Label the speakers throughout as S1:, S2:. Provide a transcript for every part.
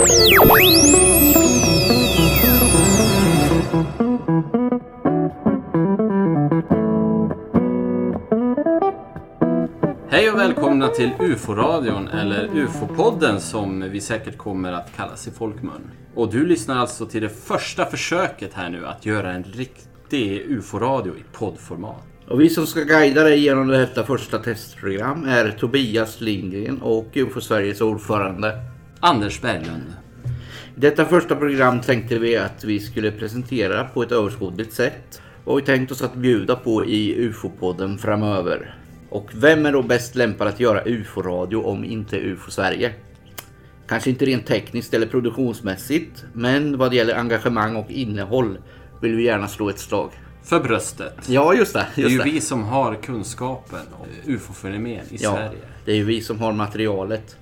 S1: Hej och välkomna till UFO-radion, eller UFO-podden som vi säkert kommer att kallas i folkmun. Och du lyssnar alltså till det första försöket här nu att göra en riktig UFO-radio i poddformat.
S2: Och vi som ska guida dig genom detta första testprogram är Tobias Lindgren och UFO Sveriges ordförande.
S1: Anders Berglund.
S2: I detta första program tänkte vi att vi skulle presentera på ett överskådligt sätt vad vi tänkt oss att bjuda på i UFO-podden framöver. Och vem är då bäst lämpad att göra UFO-radio om inte UFO Sverige? Kanske inte rent tekniskt eller produktionsmässigt, men vad det gäller engagemang och innehåll vill vi gärna slå ett slag.
S1: För bröstet.
S2: Ja, just det.
S1: Det är
S2: Just
S1: ju
S2: det.
S1: vi som har kunskapen om UFO-fenomen i
S2: Ja,
S1: Sverige.
S2: det är ju vi som har materialet.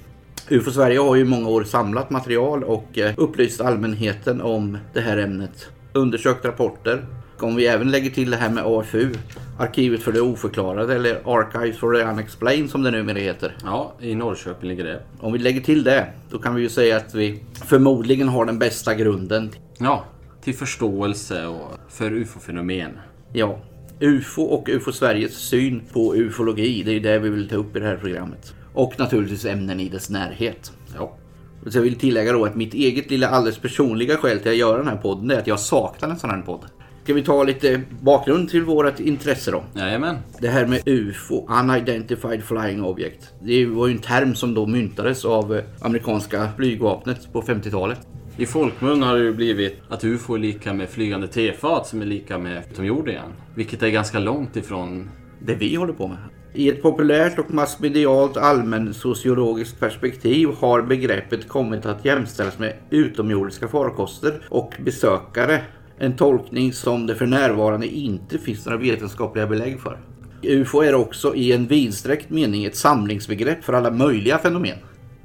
S2: UFO Sverige har ju många år samlat material och eh, upplyst allmänheten om det här ämnet. Undersökt rapporter. Om vi även lägger till det här med AFU, Arkivet för det oförklarade eller Archives for the Unexplained som det numera heter.
S1: Ja, i Norrköping ligger det.
S2: Om vi lägger till det, då kan vi ju säga att vi förmodligen har den bästa grunden.
S1: Ja, till förståelse och för UFO-fenomen.
S2: Ja, UFO och UFO Sveriges syn på ufologi, det är det vi vill ta upp i det här programmet. Och naturligtvis ämnen i dess närhet.
S1: Ja.
S2: Så jag vill tillägga då att mitt eget lilla alldeles personliga skäl till att göra den här podden är att jag saknar en sån här podd. Ska vi ta lite bakgrund till vårt intresse då?
S1: Jajamän.
S2: Det här med UFO, Unidentified Flying Object. Det var ju en term som då myntades av eh, amerikanska flygvapnet på 50-talet.
S1: I folkmun har det ju blivit att UFO är lika med flygande tefat som är lika med utomjordingen. Vilket är ganska långt ifrån...
S2: Det vi håller på med. I ett populärt och massmedialt allmänsociologiskt perspektiv har begreppet kommit att jämställas med utomjordiska farkoster och besökare. En tolkning som det för närvarande inte finns några vetenskapliga belägg för. UFO är också i en vidsträckt mening ett samlingsbegrepp för alla möjliga fenomen.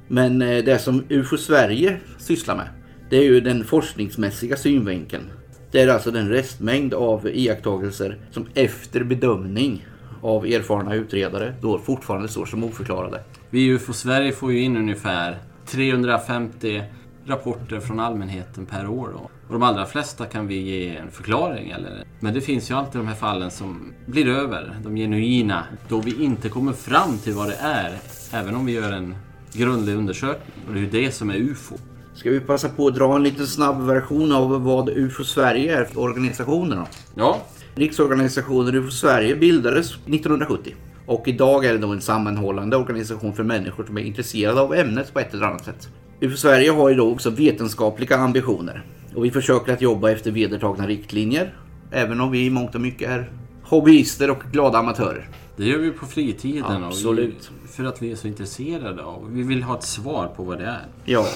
S2: Men eh, det som UFO Sverige sysslar med, det är ju den forskningsmässiga synvinkeln. Det är alltså den restmängd av iakttagelser som efter bedömning av erfarna utredare då fortfarande står som oförklarade.
S1: Vi i UFO Sverige får ju in ungefär 350 rapporter från allmänheten per år. Då. Och de allra flesta kan vi ge en förklaring. Eller? Men det finns ju alltid de här fallen som blir över, de genuina, då vi inte kommer fram till vad det är, även om vi gör en grundlig undersökning. Och det är ju det som är UFO.
S2: Ska vi passa på att dra en liten snabb version av vad UFO Sverige är för organisationer då?
S1: Ja,
S2: Riksorganisationen UFO Sverige bildades 1970 och idag är det då en sammanhållande organisation för människor som är intresserade av ämnet på ett eller annat sätt. UFO Sverige har ju då också vetenskapliga ambitioner och vi försöker att jobba efter vedertagna riktlinjer även om vi i mångt och mycket är hobbyister och glada amatörer.
S1: det gör vi på fritiden.
S2: Absolut.
S1: Och vi, för att vi är så intresserade av. Vi vill ha ett svar på vad det är.
S2: Ja,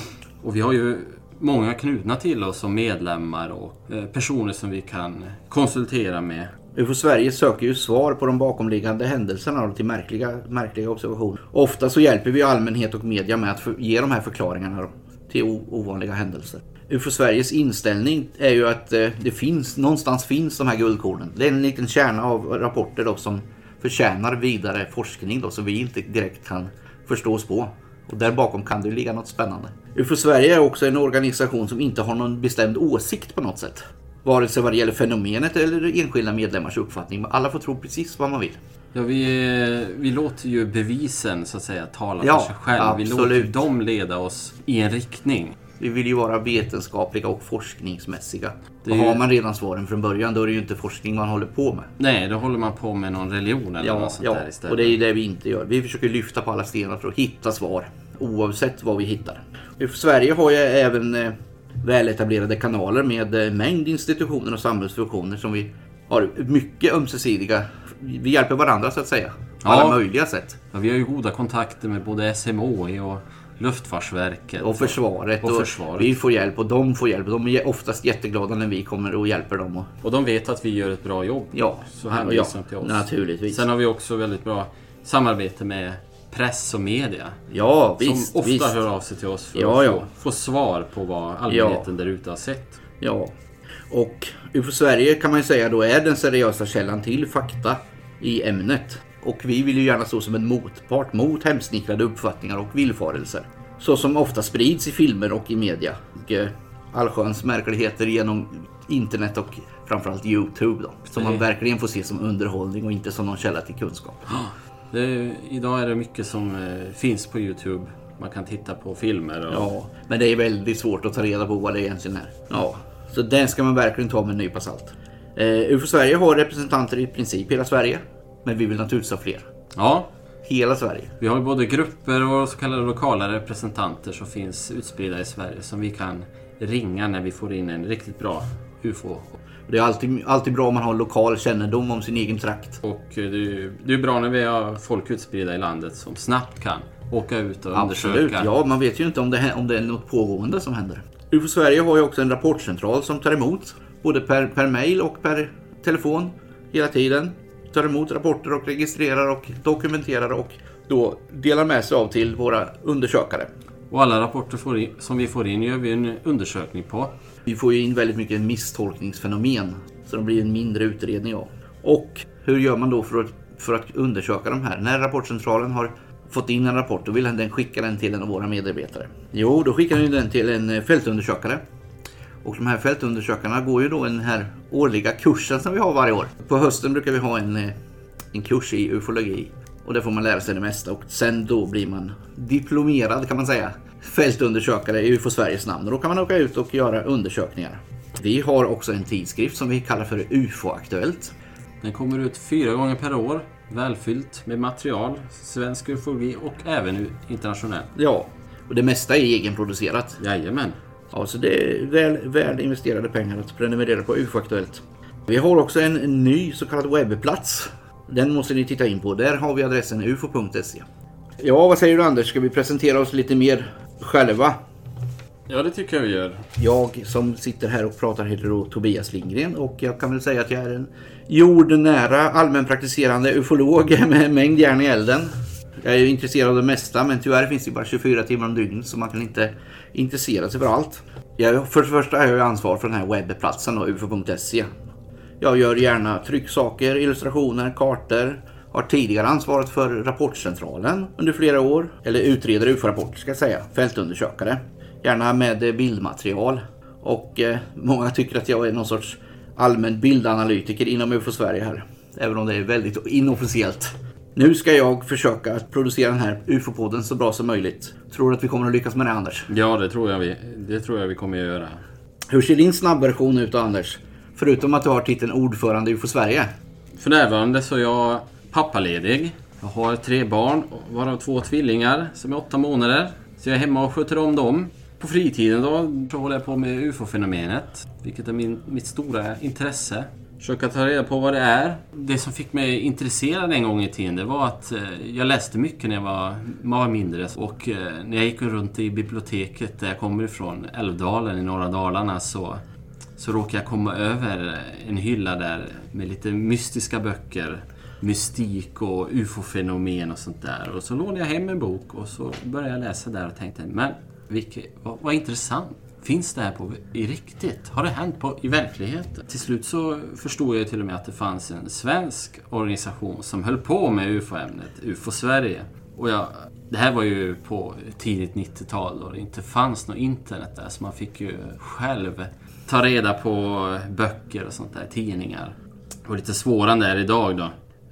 S1: och vi har ju många knutna till oss som medlemmar och eh, personer som vi kan konsultera med.
S2: UFO Sverige söker ju svar på de bakomliggande händelserna och till märkliga, märkliga observationer. Ofta så hjälper vi allmänhet och media med att ge de här förklaringarna då, till ovanliga händelser. UFO Sveriges inställning är ju att eh, det finns, någonstans finns de här guldkornen. Det är en liten kärna av rapporter då som förtjänar vidare forskning då som vi inte direkt kan förstå oss på. Och där bakom kan det ju ligga något spännande. UFO Sverige är också en organisation som inte har någon bestämd åsikt på något sätt. Vare sig vad det gäller fenomenet eller enskilda medlemmars uppfattning. Alla får tro precis vad man vill.
S1: Ja, vi, vi låter ju bevisen så att säga tala
S2: Ja,
S1: för sig själv. Vi låter
S2: absolut.
S1: dem leda oss i en riktning.
S2: Vi vill ju vara vetenskapliga och forskningsmässiga.
S1: Det ju-
S2: har man redan svaren från början då är det ju inte forskning man håller på med.
S1: Nej, då håller man på med någon religion eller
S2: Ja,
S1: något sånt
S2: ja.
S1: där istället.
S2: och det är ju det vi inte gör. Vi försöker lyfta på alla stenar för att hitta svar. Oavsett vad vi hittar. UFO Sverige har ju även eh, väletablerade kanaler med eh, mängd institutioner och samhällsfunktioner som vi har mycket ömsesidiga. Vi hjälper varandra så att säga. På
S1: Ja.
S2: alla möjliga sätt.
S1: Ja, vi har ju goda kontakter med både SMHI och Luftfartsverket.
S2: Och försvaret.
S1: Och försvaret.
S2: Vi får hjälp och de får hjälp. De är oftast jätteglada när vi kommer och hjälper dem. Och,
S1: Och de vet att vi gör ett bra jobb.
S2: ja,
S1: Så
S2: ja,
S1: hänvisar de till oss.
S2: naturligtvis.
S1: Sen har vi också väldigt bra samarbete med press och media.
S2: Ja, visst.
S1: som ofta
S2: visst.
S1: hör av sig till oss för
S2: Ja,
S1: att
S2: ja.
S1: Få, få svar på vad allmänheten där ute har sett.
S2: Ja. Och UFO Sverige kan man ju säga då är den seriösa källan till fakta i ämnet. Och vi vill ju gärna stå som en motpart mot hemsnickrade uppfattningar och villfarelser. Så som ofta sprids i filmer och i media. Och, eh, allsköns märkligheter genom internet och framförallt Youtube då. Som man verkligen får se som underhållning och inte som någon källa till kunskap.
S1: Är- idag är det mycket som eh, finns på Youtube. Man kan titta på filmer och...
S2: Ja, men det är väldigt svårt att ta reda på vad det egentligen är. Ja, så den ska man verkligen ta med en nypa salt. Eh, UFO Sverige har representanter i princip hela Sverige. Men vi vill naturligtvis ha fler.
S1: ja,
S2: Hela Sverige.
S1: vi har både grupper och så kallade lokala representanter som finns utspridda i Sverige som vi kan ringa när vi får in en riktigt bra UFO.
S2: Det är alltid, alltid bra om man har lokal kännedom om sin egen trakt.
S1: Och det är det är bra när vi har folk utspridda i landet som snabbt kan åka ut och
S2: Absolut,
S1: undersöka.
S2: ja man vet ju inte om det, om det är något pågående som händer. UFO Sverige har ju också en rapportcentral som tar emot både per, per mail och per telefon hela tiden. Tar emot rapporter och registrerar och dokumenterar och då delar med sig av till våra undersökare.
S1: Och alla rapporter in, som vi får in gör vi en undersökning på.
S2: Vi får ju in väldigt mycket misstolkningsfenomen så det blir en mindre utredning av. Och hur gör man då för att, för att undersöka de här? När rapportcentralen har fått in en rapport då vill den skicka den till en av våra medarbetare. Jo, då skickar den den till en eh, fältundersökare. Och de här fältundersökarna går ju då den här årliga kursen som vi har varje år. På hösten brukar vi ha en, eh, en kurs i ufologi. Och där får man lära sig det mesta och sen då blir man diplomerad kan man säga. Fältundersökare i UFO Sveriges namn. Och då kan man åka ut och göra undersökningar. Vi har också en tidskrift som vi kallar för UFO Aktuellt.
S1: Den kommer ut fyra gånger per år. Välfyllt med material, svensk ufologi och även internationell.
S2: Ja, och det mesta är egenproducerat.
S1: Jajamän.
S2: Ja, så det är väl, väl investerade pengar att prenumerera på UFO Aktuellt. Vi har också en ny så kallad webbplats. Den måste ni titta in på. Där har vi adressen ufo.se. Ja, vad säger du Anders? Ska vi presentera oss lite mer själva?
S1: Ja, det tycker jag vi gör.
S2: Jag som sitter här och pratar heter då Tobias Lindgren och jag kan väl säga att jag är en jordnära allmänpraktiserande ufolog med en mängd järn i elden. Jag är ju intresserad av det mesta men tyvärr finns det bara 24 timmar om dygnet så man kan inte intressera sig för allt. Jag, för det första har jag ansvar för den här webbplatsen då, ufo.se. Jag gör gärna trycksaker, illustrationer, kartor. Har tidigare ansvarat för Rapportcentralen under flera år. Eller utreder UFO-rapporter ska jag säga. Fältundersökare. Gärna med bildmaterial. Och eh, många tycker att jag är någon sorts allmän bildanalytiker inom UFO Sverige här. Även om det är väldigt inofficiellt. Nu ska jag försöka att producera den här UFO-podden så bra som möjligt. Tror du att vi kommer att lyckas med det Anders?
S1: Ja, det tror jag vi, det tror jag vi kommer att göra.
S2: Hur ser din snabbversion ut Anders? Förutom att du har titeln ordförande i UFO Sverige.
S1: För närvarande så är jag pappaledig. Jag har tre barn, varav två tvillingar som är åtta månader. Så jag är hemma och sköter om dem. På fritiden då så håller jag på med UFO-fenomenet, vilket är min, mitt stora intresse. Försöka ta reda på vad det är. Det som fick mig intresserad en gång i tiden, det var att eh, jag läste mycket när jag var, man var mindre. Och eh, när jag gick runt i biblioteket där jag kommer ifrån, Älvdalen i norra Dalarna, så så råkade jag komma över eh, en hylla där med lite mystiska böcker. Mystik och ufo-fenomen och sånt där. Och så lånade jag hem en bok och så började jag läsa där och tänkte, men vilket, vad, vad intressant. Finns det här på, i riktigt? Har det hänt på, i verkligheten? Till slut så förstod jag till och med att det fanns en svensk organisation som höll på med ufo-ämnet, UFO Sverige. Och jag, det här var ju på tidigt 90-tal då det inte fanns något internet där så man fick ju själv ta reda på böcker och sånt där, tidningar. Det var lite svårare än det är idag då.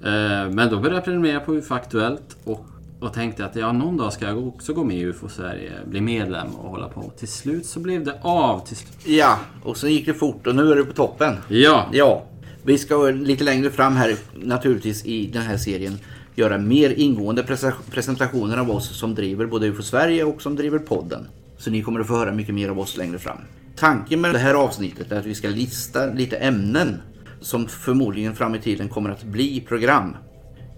S1: Eh, men då började jag prenumerera på UFO Aktuellt och, och tänkte att ja, någon dag ska jag också gå med i UFO Sverige, bli medlem och hålla på. Till slut så blev det av. Till slut.
S2: Ja, och sen gick det fort och nu är du på toppen.
S1: Ja,
S2: Ja, vi ska lite längre fram här naturligtvis i den här serien göra mer ingående presentationer av oss som driver både UFO Sverige och som driver podden. Så ni kommer att få höra mycket mer av oss längre fram. Tanken med det här avsnittet är att vi ska lista lite ämnen som förmodligen fram i tiden kommer att bli program.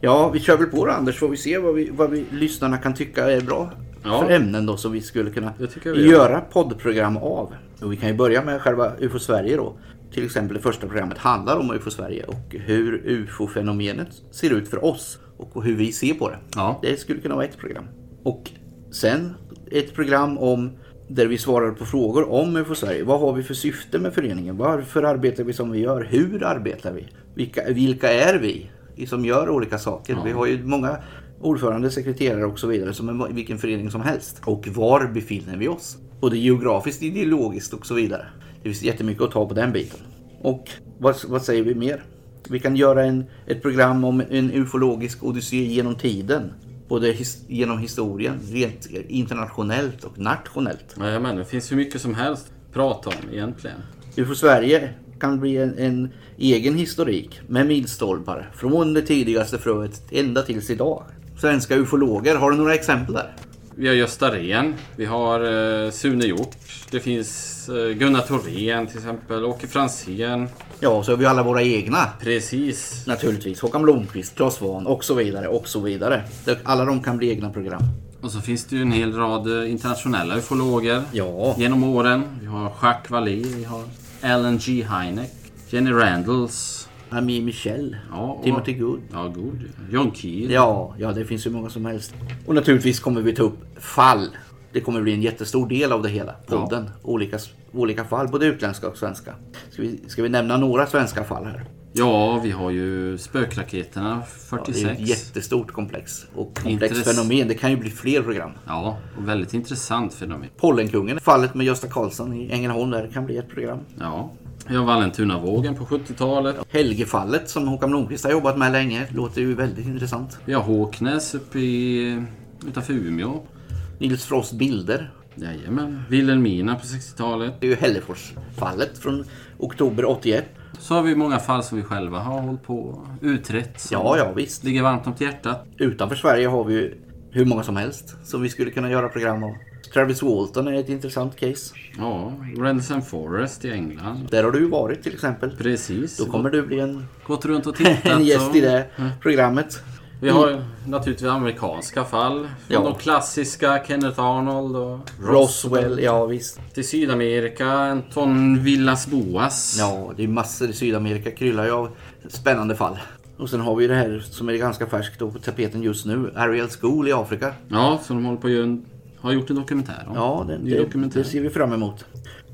S2: Ja, vi kör väl på då Anders, får vi se vad, vi, vad vi, lyssnarna kan tycka är bra
S1: Ja.
S2: för ämnen då som vi skulle kunna
S1: Det vi gör.
S2: göra poddprogram av. Och vi kan ju börja med själva UFO Sverige då. Till exempel det första programmet handlar om UFO Sverige och hur UFO-fenomenet ser ut för oss och hur vi ser på det.
S1: Ja.
S2: Det skulle kunna vara ett program. Och sen ett program om där vi svarar på frågor om UFO Sverige. Vad har vi för syfte med föreningen? Varför arbetar vi som vi gör? Hur arbetar vi? Vilka, vilka är vi som gör olika saker? Vi har ju många ordförande, sekreterare och så vidare som en, vilken förening som helst. Och var befinner vi oss? Både geografiskt, ideologiskt och så vidare. Det finns jättemycket att ta på den biten. Och vad, vad säger vi mer? Vi kan göra en, ett program om en ufologisk odyssé genom tiden. Både his, genom historien, rent internationellt och nationellt.
S1: Jajamän, det finns hur mycket som helst att prata om egentligen.
S2: UFO Sverige kan bli en, en egen historik med milstolpar från det tidigaste fröet ända tills idag. Svenska ufologer, har du några exempel där?
S1: Vi har Gösta Rehn, vi har eh, Sune Hjort, det finns eh, Gunnar Thorén till exempel, Åke Franzén.
S2: Ja, så har vi alla våra egna.
S1: Precis.
S2: Naturligtvis. Håkan Blomqvist, Claes Svahn och så vidare och så vidare. Alla de kan bli egna program.
S1: Och så finns det ju en hel rad eh, internationella ufologer
S2: Ja,
S1: genom åren. Vi har Jacques Vallée, vi har Ellen G. Hynek, Jenny Randalls,
S2: Ami Michel,
S1: ja, och,
S2: Timothy Good.
S1: Ja, god. John Keel.
S2: Ja, ja, det finns ju många som helst. Och naturligtvis kommer vi ta upp fall. Det kommer bli en jättestor del av det hela. Podden. Olika, olika fall, både utländska och svenska. Ska vi, ska vi nämna några svenska fall här?
S1: Ja, vi har ju spökraketerna
S2: Ja, det
S1: 46.
S2: är ett jättestort komplex. Och komplext
S1: Intress-
S2: fenomen. Det kan ju bli fler program.
S1: Ja, och väldigt intressant fenomen.
S2: Pollenkungen, fallet med Gösta Karlsson i Ängelholm där kan bli ett program.
S1: Ja. Vi har Vallentunavågen på 70-talet.
S2: Helgefallet som Håkan Blomqvist har jobbat med länge. Låter ju väldigt intressant.
S1: Vi har Håknäs uppe i, utanför Umeå.
S2: Nils Frost bilder.
S1: Jajamän. Wilhelmina på 60-talet.
S2: Det är ju Hälleforsfallet från oktober 81.
S1: Så har vi många fall som vi själva har hållit på och utrett. Som
S2: Ja, ja visst.
S1: ligger varmt om hjärtat.
S2: Utanför Sverige har vi ju hur många som helst som vi skulle kunna göra program av. Travis Walton är ett intressant case.
S1: Ja, Rendlesham Forest i England.
S2: Där har du ju varit till exempel.
S1: Precis.
S2: Då kommer du bli en,
S1: Gått runt och tittat.
S2: en gäst i det programmet.
S1: Vi har ju naturligtvis amerikanska fall. Från
S2: Ja.
S1: de klassiska Kenneth Arnold och
S2: Roswell, ja visst.
S1: Till Sydamerika, Anton Villas Boas.
S2: Ja, det är massor i Sydamerika kryllar ju av spännande fall. Och sen har vi det här som är ganska färskt på tapeten just nu. Ariel School i Afrika.
S1: Ja, som de håller på att göra en, har gjort en dokumentär om.
S2: Ja, det,
S1: Ny
S2: det,
S1: dokumentär.
S2: det ser vi fram emot.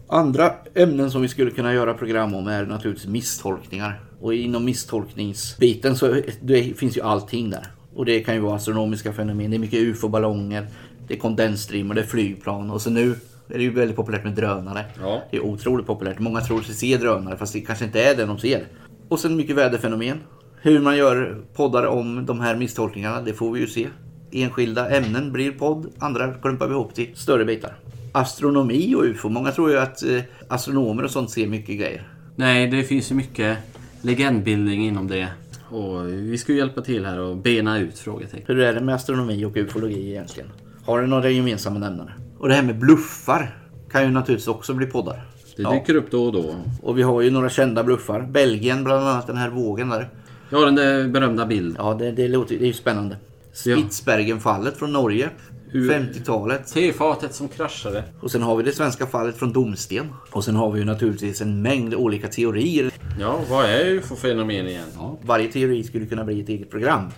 S2: Andra ämnen som vi skulle kunna göra program om är naturligtvis misstolkningar. Och inom misstolkningsbiten så det finns ju allting där. Och det kan ju vara astronomiska fenomen, det är mycket ufo-ballonger, det är kondensstreamer, det är flygplan och så nu är det ju väldigt populärt med drönare.
S1: Ja.
S2: Det är otroligt populärt. Många tror sig se drönare fast det kanske inte är det de ser. Och sen mycket väderfenomen. Hur man gör poddar om de här misstolkningarna, det får vi ju se. Enskilda ämnen blir podd, andra klumpar vi ihop till större bitar. Astronomi och UFO. Många tror ju att eh, astronomer och sånt ser mycket grejer.
S1: Nej, det finns ju mycket legendbildning inom det. Och vi ska ju hjälpa till här och bena ut frågetecken.
S2: Hur är det med astronomi och ufologi egentligen? Har det några gemensamma nämnare? Och det här med bluffar kan ju naturligtvis också bli poddar.
S1: Det
S2: Ja.
S1: dyker upp då och då.
S2: Och vi har ju några kända bluffar. Belgien bland annat, den här vågen där.
S1: Har den där berömda bilden.
S2: Ja, det, det, låter, det är ju spännande.
S1: Ja.
S2: Spitsbergenfallet från Norge.
S1: Hur-
S2: 50-talet.
S1: Tefatet som kraschade.
S2: Och sen har vi det svenska fallet från Domsten. Och sen har vi ju naturligtvis en mängd olika teorier.
S1: Ja, vad är UFO-fenomen igen? Ja.
S2: Varje teori skulle kunna bli ett eget program.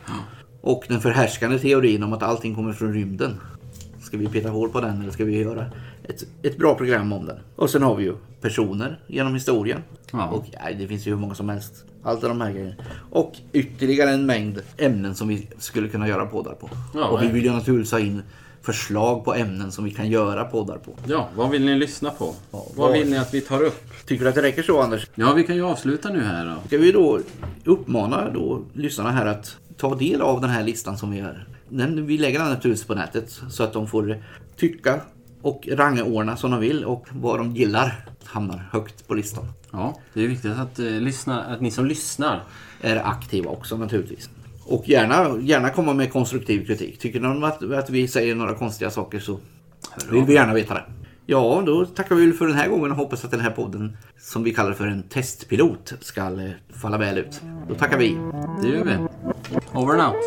S2: Och den förhärskande teorin om att allting kommer från rymden. Ska vi peta hål på den eller ska vi göra ett, ett bra program om den? Och sen har vi ju personer genom historien.
S1: Ja.
S2: Och ja, det finns ju hur många som helst. Allt de här grejerna. Och ytterligare en mängd ämnen som vi skulle kunna göra poddar på.
S1: Ja,
S2: och vi vill ju naturligtvis ha in förslag på ämnen som vi kan göra poddar på.
S1: ja, vad vill ni lyssna på?
S2: Ja,
S1: vad vill ni att vi tar upp?
S2: Tycker du att det räcker så Anders?
S1: Ja, vi kan ju avsluta nu här då.
S2: Ska vi då uppmana då lyssnarna här att ta del av den här listan som vi gör. Den, vi lägger den naturligtvis på nätet så att de får tycka och rangordna som de vill och vad de gillar hamnar högt på listan.
S1: Ja, det är viktigt att, eh, lyssna, att ni som lyssnar
S2: Är aktiva också naturligtvis. Och gärna, gärna komma med konstruktiv kritik. Tycker de att, att vi säger några konstiga saker så vill vi gärna veta det. Ja, då tackar vi för den här gången och hoppas att den här podden, som vi kallar för en testpilot, ska eh, falla väl ut. Då tackar vi.
S1: Det gör vi. Over and out.